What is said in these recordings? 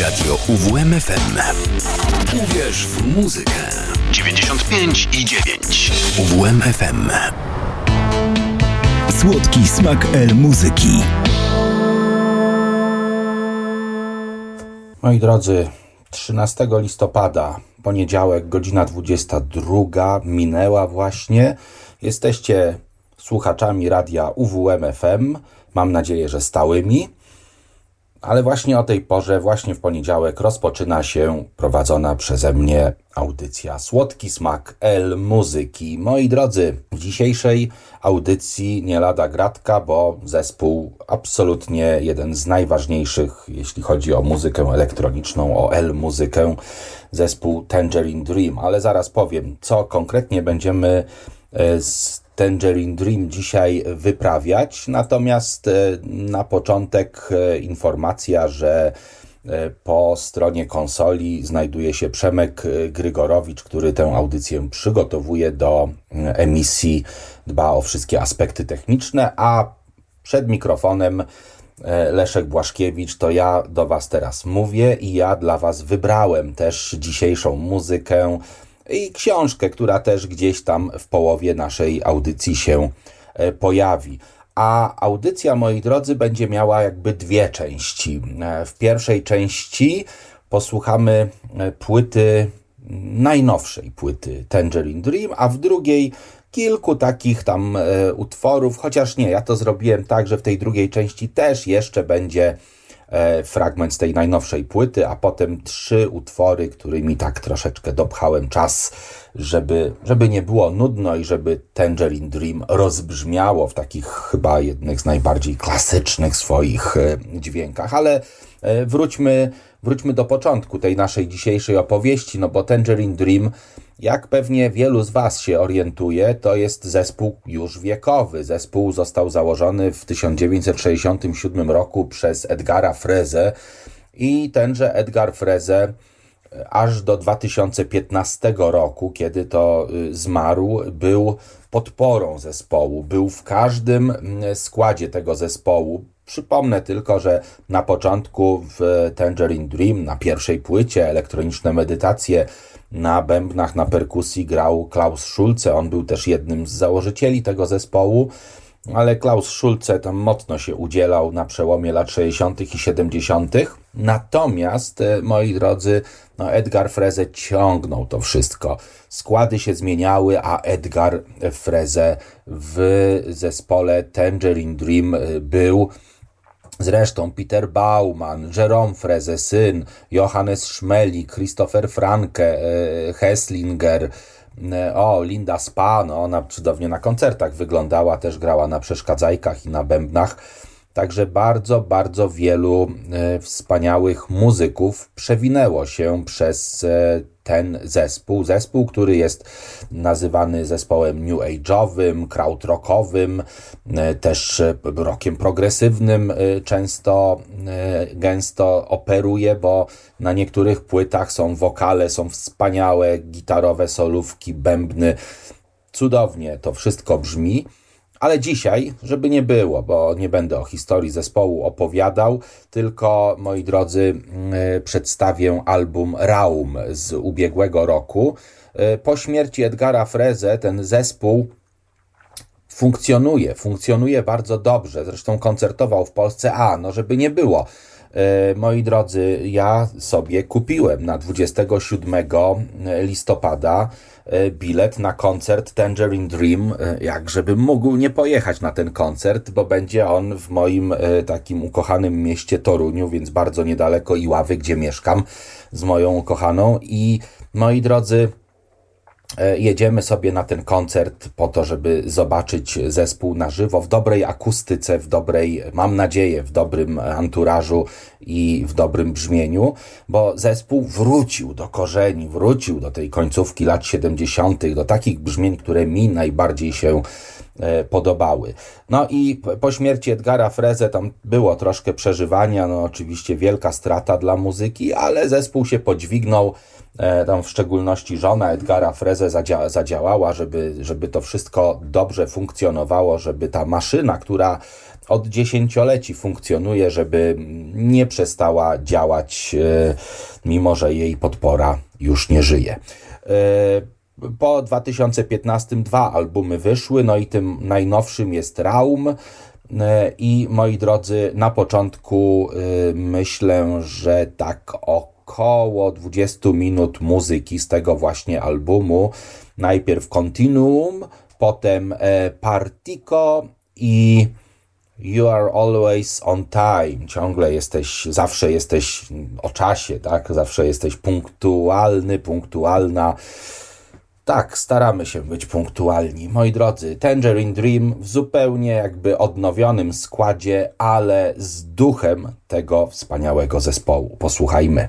Radio UWMFM. Uwierz w muzykę. 95 i 9. UWMFM. Słodki smak El muzyki. Moi drodzy, 13 listopada, poniedziałek, godzina 22 minęła właśnie. Jesteście słuchaczami radia UWMFM. Mam nadzieję, że stałymi. Ale właśnie o tej porze, właśnie w poniedziałek, rozpoczyna się prowadzona przeze mnie audycja Słodki Smak L Muzyki. Moi drodzy, w dzisiejszej audycji nie lada gratka, bo zespół absolutnie jeden z najważniejszych, jeśli chodzi o muzykę elektroniczną, o L muzykę, zespół Tangerine Dream. Ale zaraz powiem, co konkretnie będziemy e, z Tangerine Dream dzisiaj wyprawiać. Natomiast e, na początek e, informacja, że e, po stronie konsoli znajduje się Przemek Grygorowicz, który tę audycję przygotowuje do emisji, dba o wszystkie aspekty techniczne, a przed mikrofonem Leszek Błaszkiewicz, to ja do Was teraz mówię i ja dla Was wybrałem też dzisiejszą muzykę i książkę, która też gdzieś tam w połowie naszej audycji się e, pojawi. A audycja, moi drodzy, będzie miała jakby dwie części. E, w pierwszej części posłuchamy e, płyty, najnowszej płyty Tangerine Dream, a w drugiej kilku takich tam utworów, chociaż nie, ja to zrobiłem tak, że w tej drugiej części też jeszcze będzie fragment z tej najnowszej płyty, a potem trzy utwory, którymi tak troszeczkę dopchałem czas, żeby, żeby nie było nudno i żeby Tangerine Dream rozbrzmiało w takich chyba jednych z najbardziej klasycznych swoich e, dźwiękach. Ale e, wróćmy, wróćmy do początku tej naszej dzisiejszej opowieści, no bo Tangerine Dream jak pewnie wielu z Was się orientuje, to jest zespół już wiekowy. Zespół został założony w 1967 roku przez Edgara Freze i tenże Edgar Freze aż do 2015 roku, kiedy to y, zmarł, był podporą zespołu, był w każdym składzie tego zespołu. Przypomnę tylko, że na początku w Tangerine Dream, na pierwszej płycie, elektroniczne medytacje, na bębnach, na perkusji grał Klaus Schulze. On był też jednym z założycieli tego zespołu, ale Klaus Schulze tam mocno się udzielał na przełomie lat 60. i 70. Natomiast, e, moi drodzy, no Edgar Freze ciągnął to wszystko. Składy się zmieniały, a Edgar Freze w zespole Tangerine Dream e, był Zresztą Peter Baumann, Jerome Freze, syn, Johannes Schmeli, Christopher Franke, e, Hesslinger, e, o, Linda Spano, ona cudownie na koncertach wyglądała, też grała na przeszkadzajkach i na bębnach. Także bardzo, bardzo wielu e, wspaniałych muzyków przewinęło się przez ten zespół. Zespół, który jest nazywany zespołem new age'owym, krautrockowym, e, też rokiem progresywnym e, często e, gęsto operuje, bo na niektórych płytach są wokale, są wspaniałe gitarowe solówki, bębny. Cudownie to wszystko brzmi. Ale dzisiaj, żeby nie było, bo nie będę o historii zespołu opowiadał, tylko moi drodzy, mm, przedstawię album Raum z ubiegłego roku. E, po śmierci Edgara Freze ten zespół funkcjonuje, funkcjonuje bardzo dobrze. Zresztą koncertował w Polsce, a no żeby nie było. E, moi drodzy, ja sobie kupiłem na 27 listopada E, bilet na koncert Tangerine Dream, e, jak żebym mógł nie pojechać na ten koncert, bo będzie on w moim e, takim ukochanym mieście Toruniu, więc bardzo niedaleko Iławy, gdzie mieszkam z moją ukochaną. I moi drodzy, E, jedziemy sobie na ten koncert po to, żeby zobaczyć zespół na żywo w dobrej akustyce, w dobrej, mam nadzieję, w dobrym anturażu i w dobrym brzmieniu, bo zespół wrócił do korzeni, wrócił do tej końcówki lat 70., do takich brzmień, które mi najbardziej się e, podobały. No i po śmierci Edgara Freze tam było troszkę przeżywania, no oczywiście wielka strata dla muzyki, ale zespół się podźwignął, E, tam w szczególności żona Edgara Freze zadzia zadziałała, żeby, żeby to wszystko dobrze funkcjonowało, żeby ta maszyna, która od dziesięcioleci funkcjonuje, żeby nie przestała działać, e, mimo że jej podpora już nie żyje. E, po 2015 dwa albumy wyszły, no i tym najnowszym jest Raum. E, I moi drodzy, na początku myślę, że tak około 20 minut muzyki z tego właśnie albumu. Najpierw Continuum, potem Partico i You are always on time. Ciągle jesteś, zawsze jesteś o czasie, tak? Zawsze jesteś punktualny, punktualna. Tak, staramy się być punktualni. Moi drodzy, Tangerine Dream w zupełnie jakby odnowionym składzie, ale z duchem tego wspaniałego zespołu. Posłuchajmy.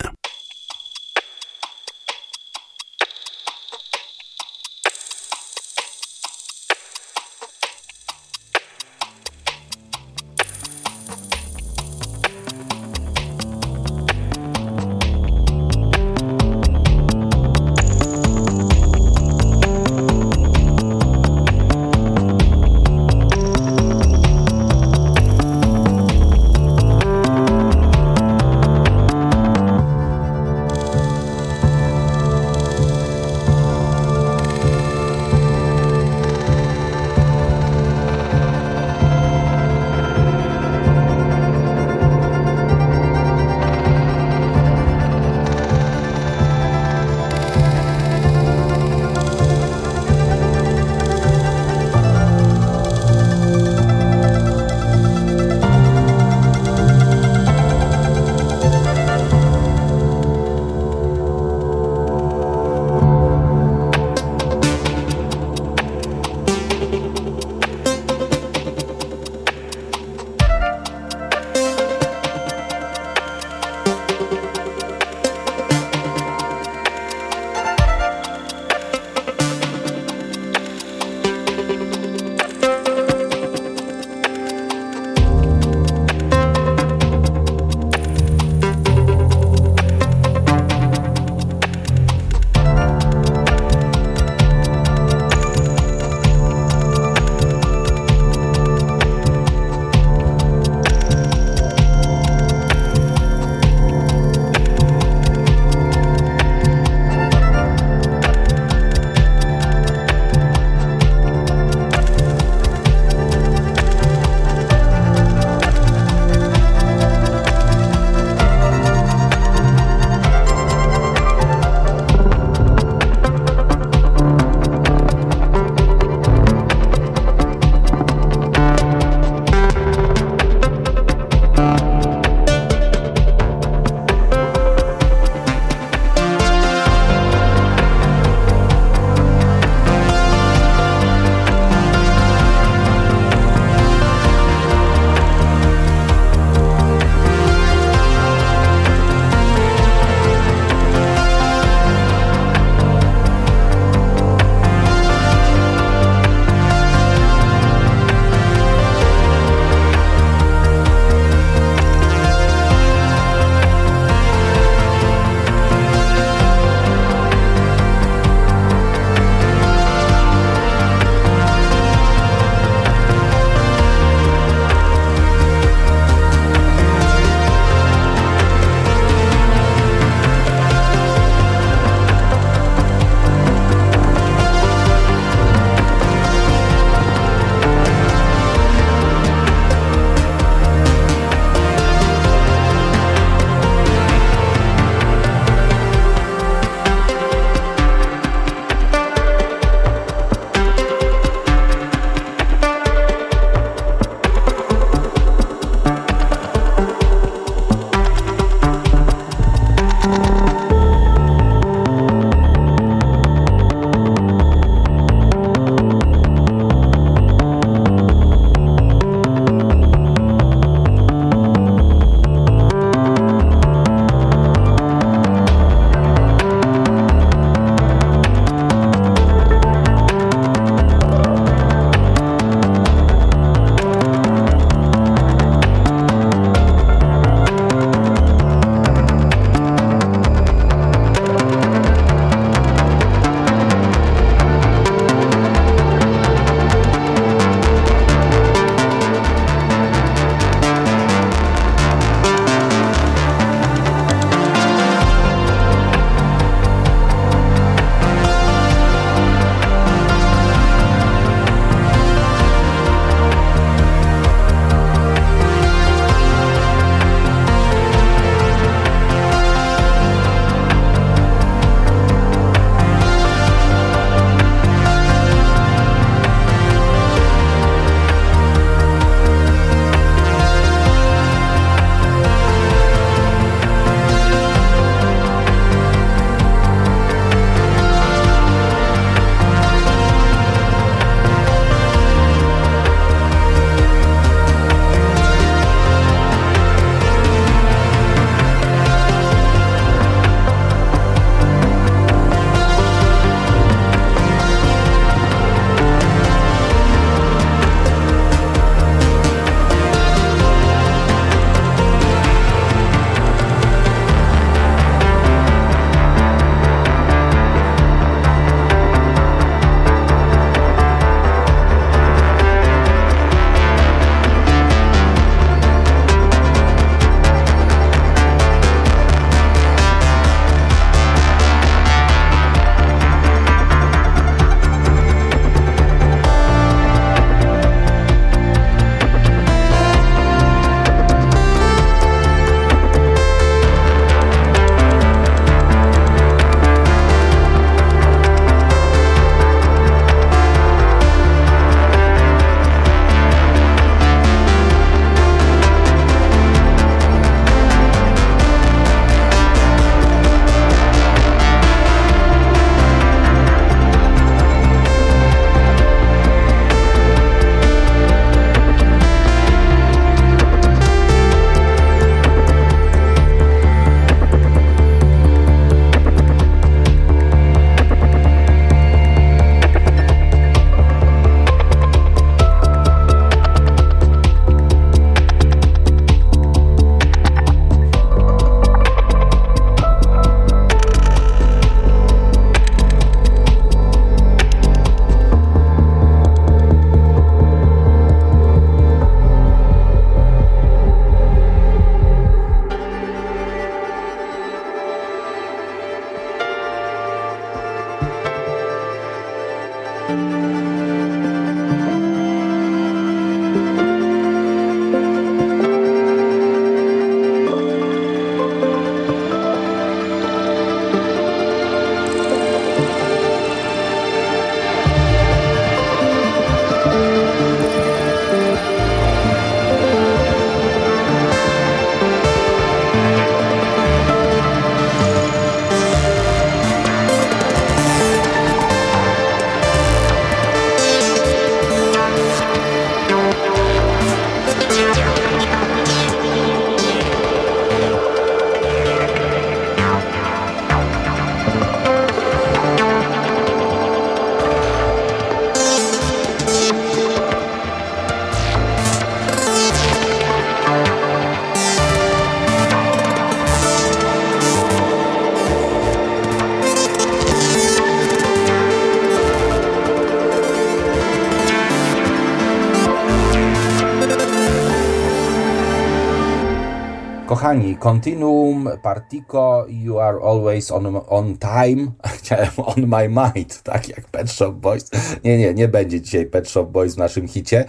Kochani, Continuum, Partico, You Are Always on, on Time. Chciałem On My Mind, tak jak Pet Shop Boys. Nie, nie, nie będzie dzisiaj Pet Shop Boys w naszym hicie.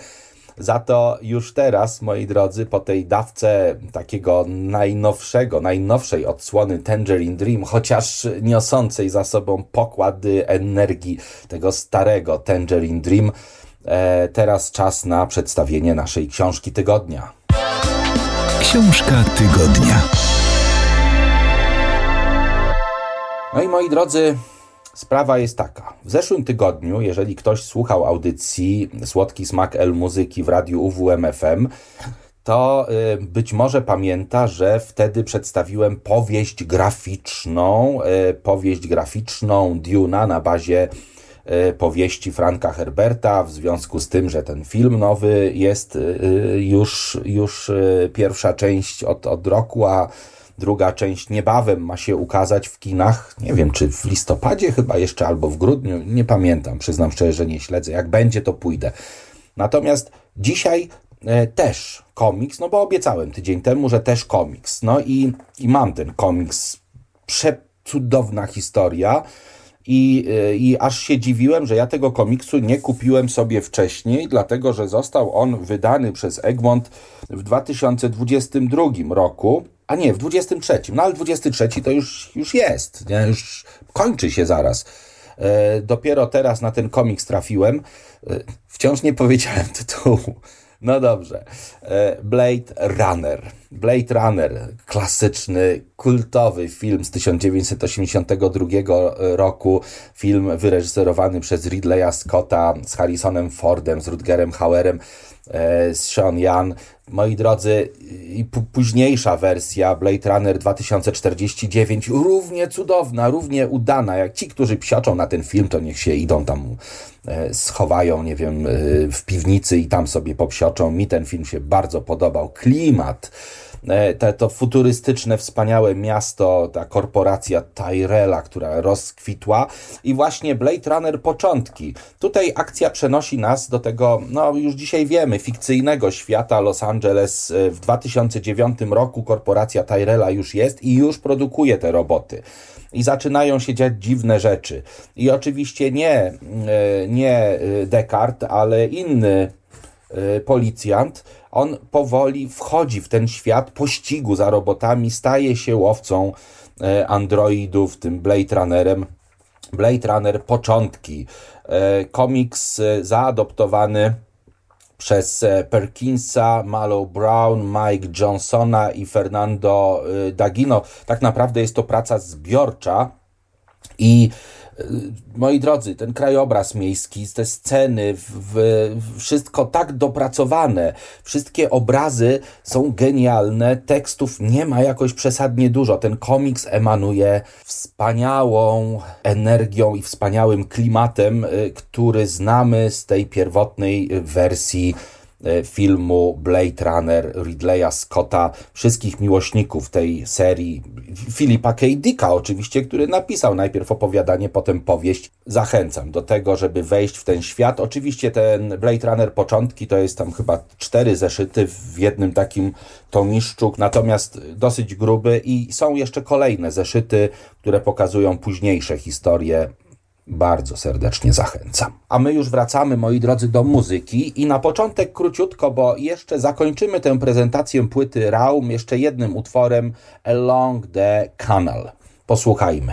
Za to już teraz, moi drodzy, po tej dawce takiego najnowszego, najnowszej odsłony Tangerine Dream, chociaż niosącej za sobą pokłady energii tego starego Tangerine Dream, e, teraz czas na przedstawienie naszej książki tygodnia. Książka tygodnia. No i moi drodzy, sprawa jest taka. W zeszłym tygodniu, jeżeli ktoś słuchał audycji Słodki Smak El Muzyki w radiu UWMFM, to y, być może pamięta, że wtedy przedstawiłem powieść graficzną, y, powieść graficzną Duna na bazie powieści Franka Herberta, w związku z tym, że ten film nowy jest już, już pierwsza część od, od roku, a druga część niebawem ma się ukazać w kinach. Nie wiem, czy w listopadzie chyba jeszcze, albo w grudniu, nie pamiętam, przyznam szczerze, że nie śledzę. Jak będzie, to pójdę. Natomiast dzisiaj e, też komiks, no bo obiecałem tydzień temu, że też komiks. No i, i mam ten komiks. Przecudowna historia. I, e, I aż się dziwiłem, że ja tego komiksu nie kupiłem sobie wcześniej, dlatego że został on wydany przez Egmont w 2022 roku. A nie, w 23. No ale 23 to już, już jest. Nie? Już kończy się zaraz. E, dopiero teraz na ten komiks trafiłem. E, wciąż nie powiedziałem tytułu. No dobrze. E, Blade Runner. Blade Runner, klasyczny, kultowy film z 1982 roku. Film wyreżyserowany przez Ridleya Scotta z Harrisonem Fordem, z Rutgerem Hauerem, e, z Sean Yan. Moi drodzy, i późniejsza wersja Blade Runner 2049 równie cudowna, równie udana, jak ci, którzy psioczą na ten film, to niech się idą tam, e, schowają, nie wiem, e, w piwnicy i tam sobie popsioczą. Mi ten film się bardzo podobał. Klimat, te, to futurystyczne, wspaniałe miasto, ta korporacja Tyrella, która rozkwitła i właśnie Blade Runner początki. Tutaj akcja przenosi nas do tego, no już dzisiaj wiemy, fikcyjnego świata Los Angeles. E, w 2009 roku korporacja Tyrella już jest i już produkuje te roboty i zaczynają się dziać dziwne rzeczy. I oczywiście nie, e, nie Descartes, ale inny policjant on powoli wchodzi w ten świat pościgu za robotami, staje się łowcą e, androidów, tym Blade Runnerem. Blade Runner początki. E, komiks e, zaadoptowany przez Perkinsa, Malo Brown, Mike Johnsona i Fernando Dagino. Tak naprawdę jest to praca zbiorcza i moi drodzy, ten krajobraz miejski, te sceny, w, wszystko tak dopracowane, wszystkie obrazy są genialne, tekstów nie ma jakoś przesadnie dużo. Ten komiks emanuje wspaniałą energią i wspaniałym klimatem, y, który znamy z tej pierwotnej wersji filmu Blade Runner Ridleya Scotta, wszystkich miłośników tej serii, Filipa K. Dicka oczywiście, który napisał najpierw opowiadanie, potem powieść. Zachęcam do tego, żeby wejść w ten świat. Oczywiście ten Blade Runner początki to jest tam chyba cztery zeszyty w jednym takim tomiszczu, natomiast dosyć gruby i są jeszcze kolejne zeszyty, które pokazują późniejsze historie bardzo serdecznie zachęcam. A my już wracamy, moi drodzy, do muzyki i na początek króciutko, bo jeszcze zakończymy tę prezentację płyty Raum jeszcze jednym utworem Along the Canal. Posłuchajmy.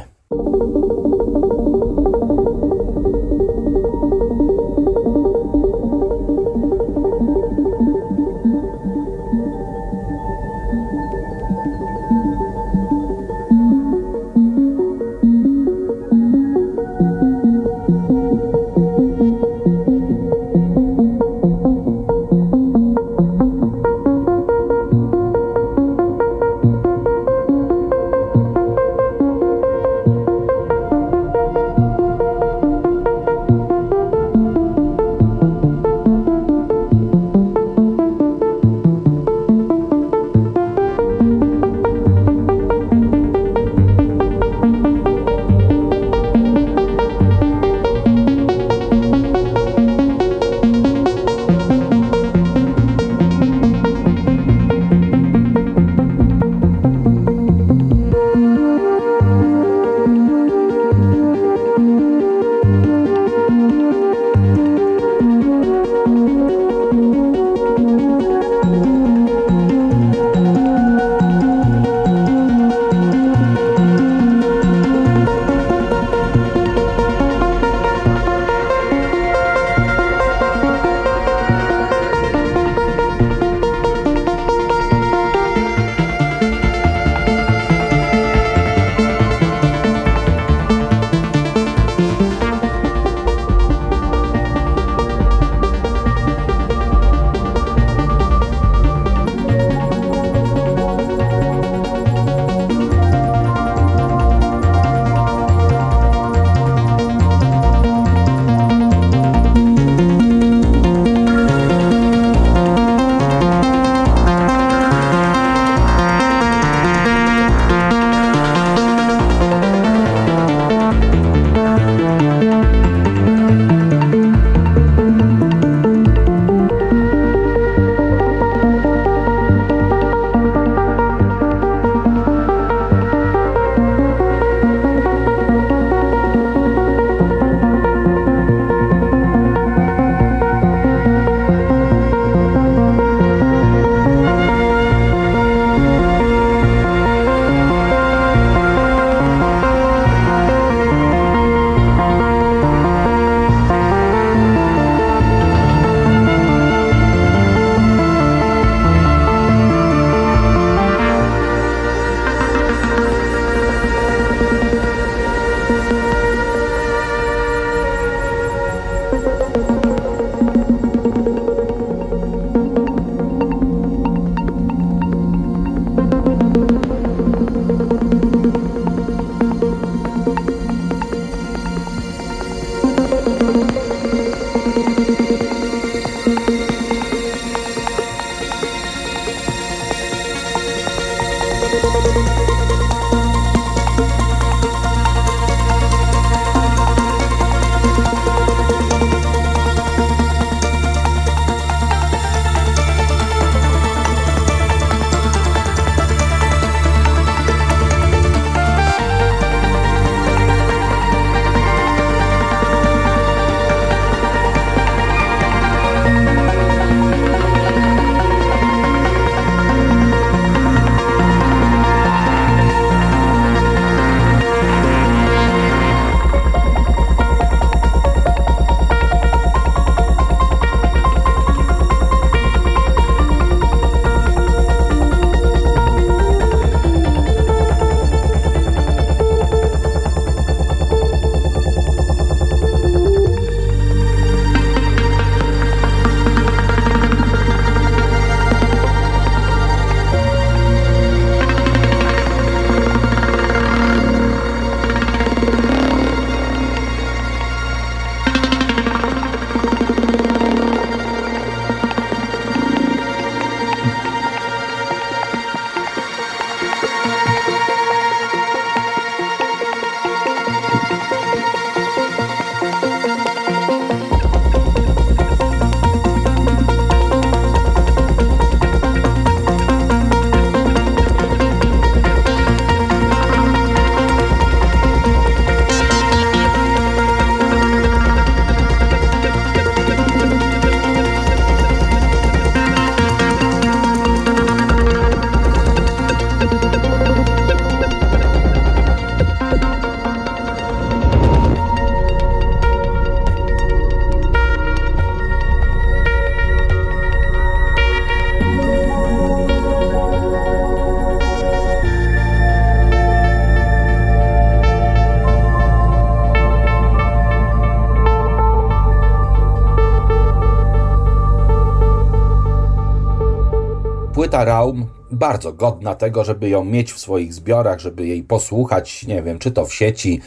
Raum bardzo godna tego, żeby ją mieć w swoich zbiorach, żeby jej posłuchać, nie wiem, czy to w sieci,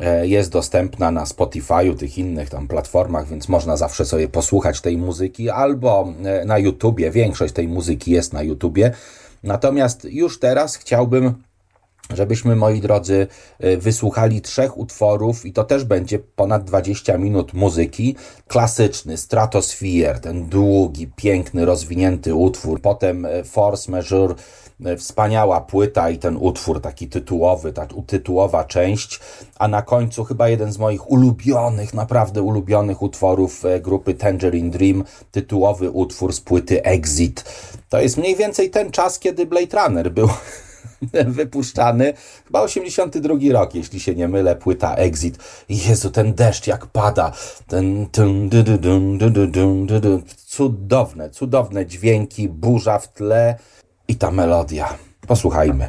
e, jest dostępna na Spotify'u, tych innych tam platformach, więc można zawsze sobie posłuchać tej muzyki, albo e, na YouTubie, większość tej muzyki jest na YouTubie. Natomiast już teraz chciałbym żebyśmy, moi drodzy, y, wysłuchali trzech utworów i to też będzie ponad 20 minut muzyki. Klasyczny Stratosphere, ten długi, piękny, rozwinięty utwór. Potem y, Force Majeure, y, wspaniała płyta i ten utwór taki tytułowy, ta tytułowa część. A na końcu chyba jeden z moich ulubionych, naprawdę ulubionych utworów grupy Tangerine Dream, tytułowy utwór z płyty Exit. To jest mniej więcej ten czas, kiedy Blade Runner był wypuszczany. Chyba 82 rok, jeśli się nie mylę, płyta Exit. Jezu, ten deszcz jak pada. Ten cudowne, cudowne dźwięki, burza w tle i ta melodia. Posłuchajmy.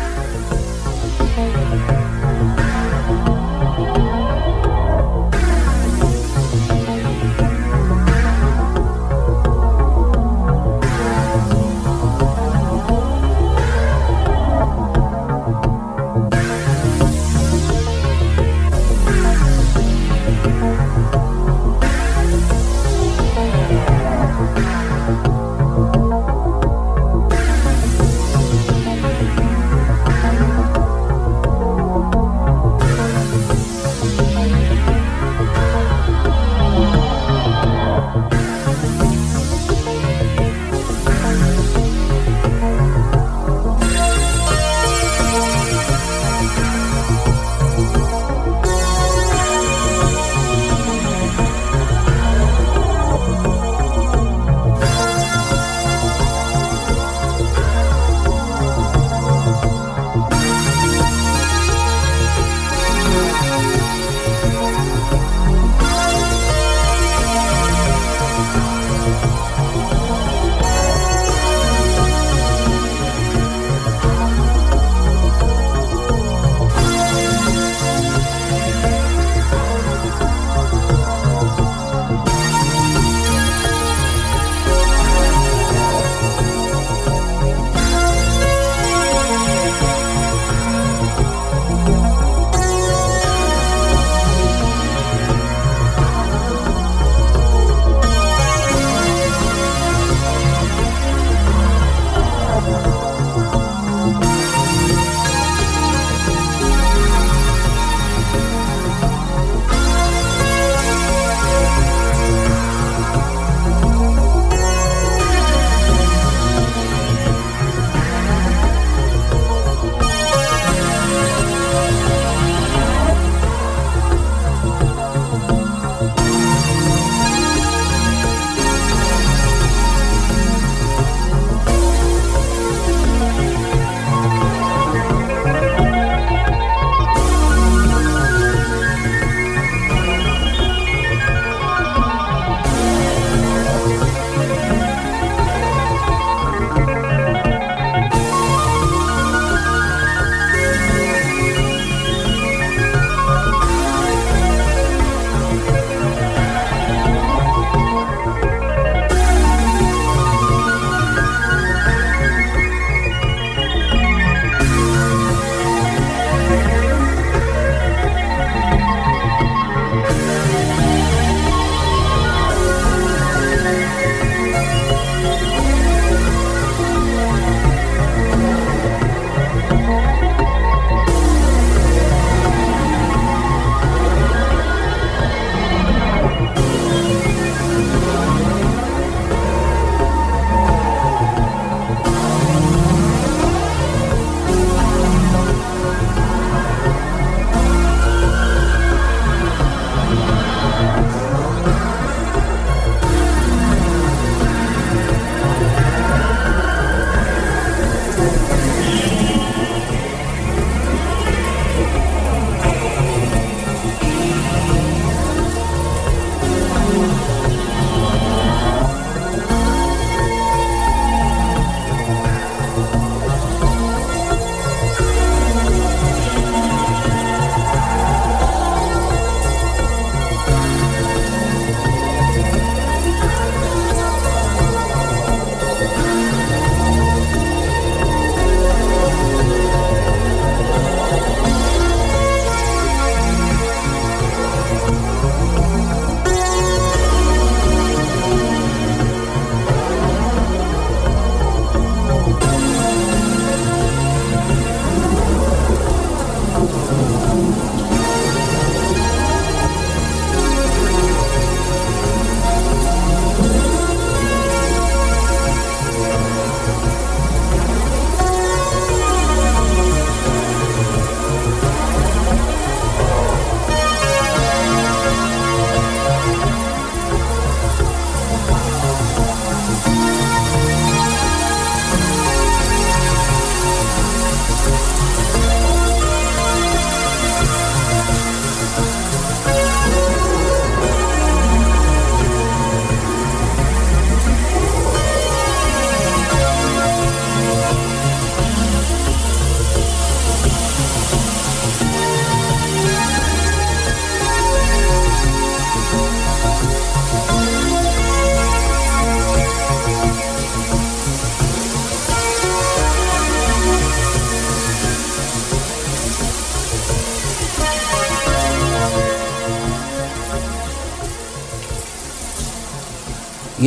Bye.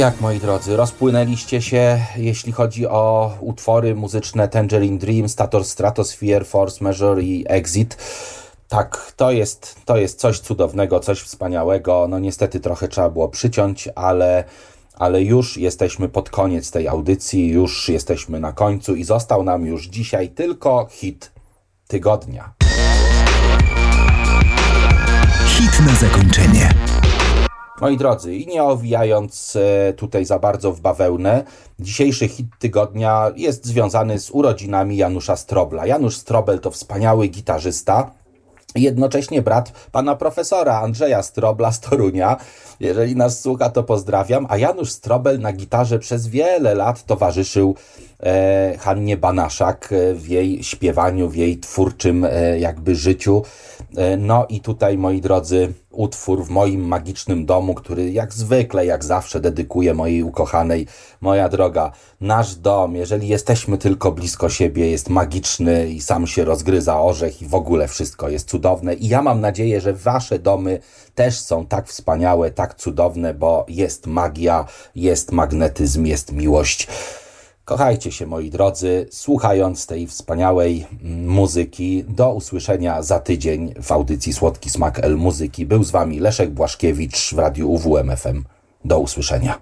Jak moi drodzy, rozpłynęliście się, jeśli chodzi o utwory muzyczne Tangerine Dream, Stator Stratosphere, Force Major i Exit. Tak, to jest, to jest coś cudownego, coś wspaniałego. No niestety trochę trzeba było przyciąć, ale, ale już jesteśmy pod koniec tej audycji, już jesteśmy na końcu i został nam już dzisiaj tylko hit tygodnia. Hit na zakończenie. Moi drodzy, i nie owijając e, tutaj za bardzo w bawełnę, dzisiejszy hit tygodnia jest związany z urodzinami Janusza Strobla. Janusz Strobel to wspaniały gitarzysta, jednocześnie brat pana profesora Andrzeja Strobla z Torunia. Jeżeli nas słucha, to pozdrawiam. A Janusz Strobel na gitarze przez wiele lat towarzyszył e, Hannie Banaszak w jej śpiewaniu, w jej twórczym e, jakby życiu. E, no i tutaj, moi drodzy, utwór w moim magicznym domu, który jak zwykle, jak zawsze dedykuję mojej ukochanej. Moja droga, nasz dom, jeżeli jesteśmy tylko blisko siebie, jest magiczny i sam się rozgryza orzech i w ogóle wszystko jest cudowne. I ja mam nadzieję, że wasze domy też są tak wspaniałe, tak cudowne, bo jest magia, jest magnetyzm, jest miłość. Kochajcie się, moi drodzy, słuchając tej wspaniałej muzyki. Do usłyszenia za tydzień w audycji Słodki Smak El Muzyki. Był z Wami Leszek Błaszkiewicz w Radiu UWMFM. Do usłyszenia.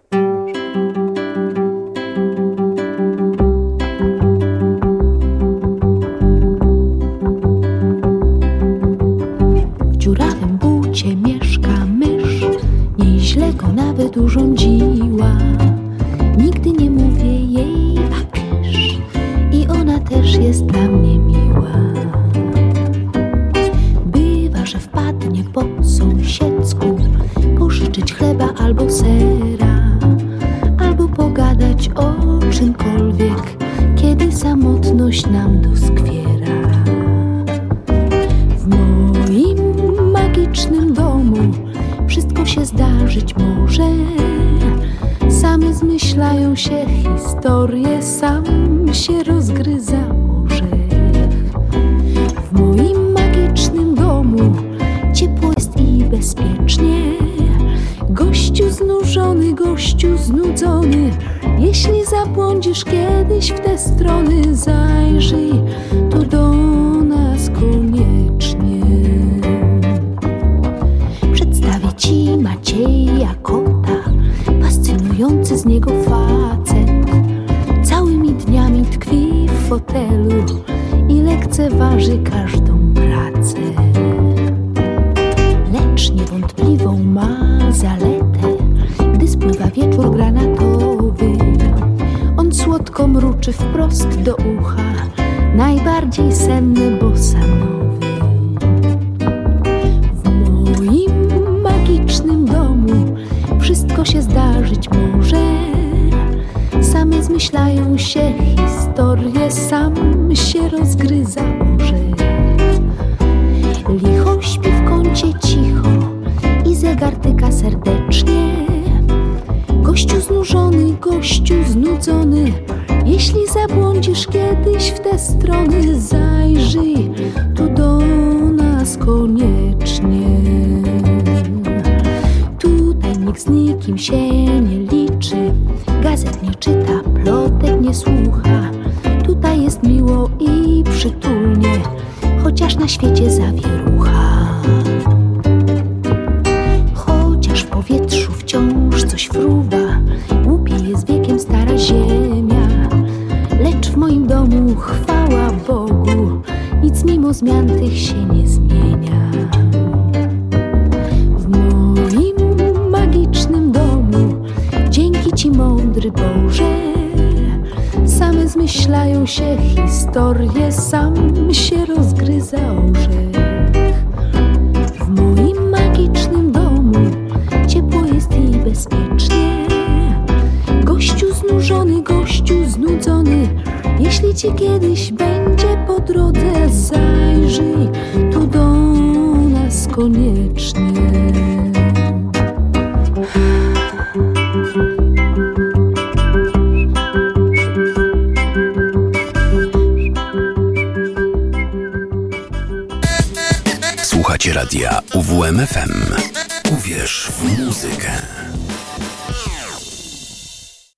Do ucha, najbardziej senny bosanowy. W moim magicznym domu wszystko się zdarzyć może. Same zmyślają się historie, sam się rozgryza orzech. Licho śpi w kącie cicho i zegar tyka serdecznie. Gościu znużony, gościu znudzony, jeśli zabłądzisz kiedyś w te strony, zajrzyj tu do nas koniecznie. Tutaj nikt z nikim się nie liczy, gazet nie czyta, plotek nie słucha. Tutaj jest miło i przytulnie, chociaż na świecie zawierucha. Się historie, sam się rozgryza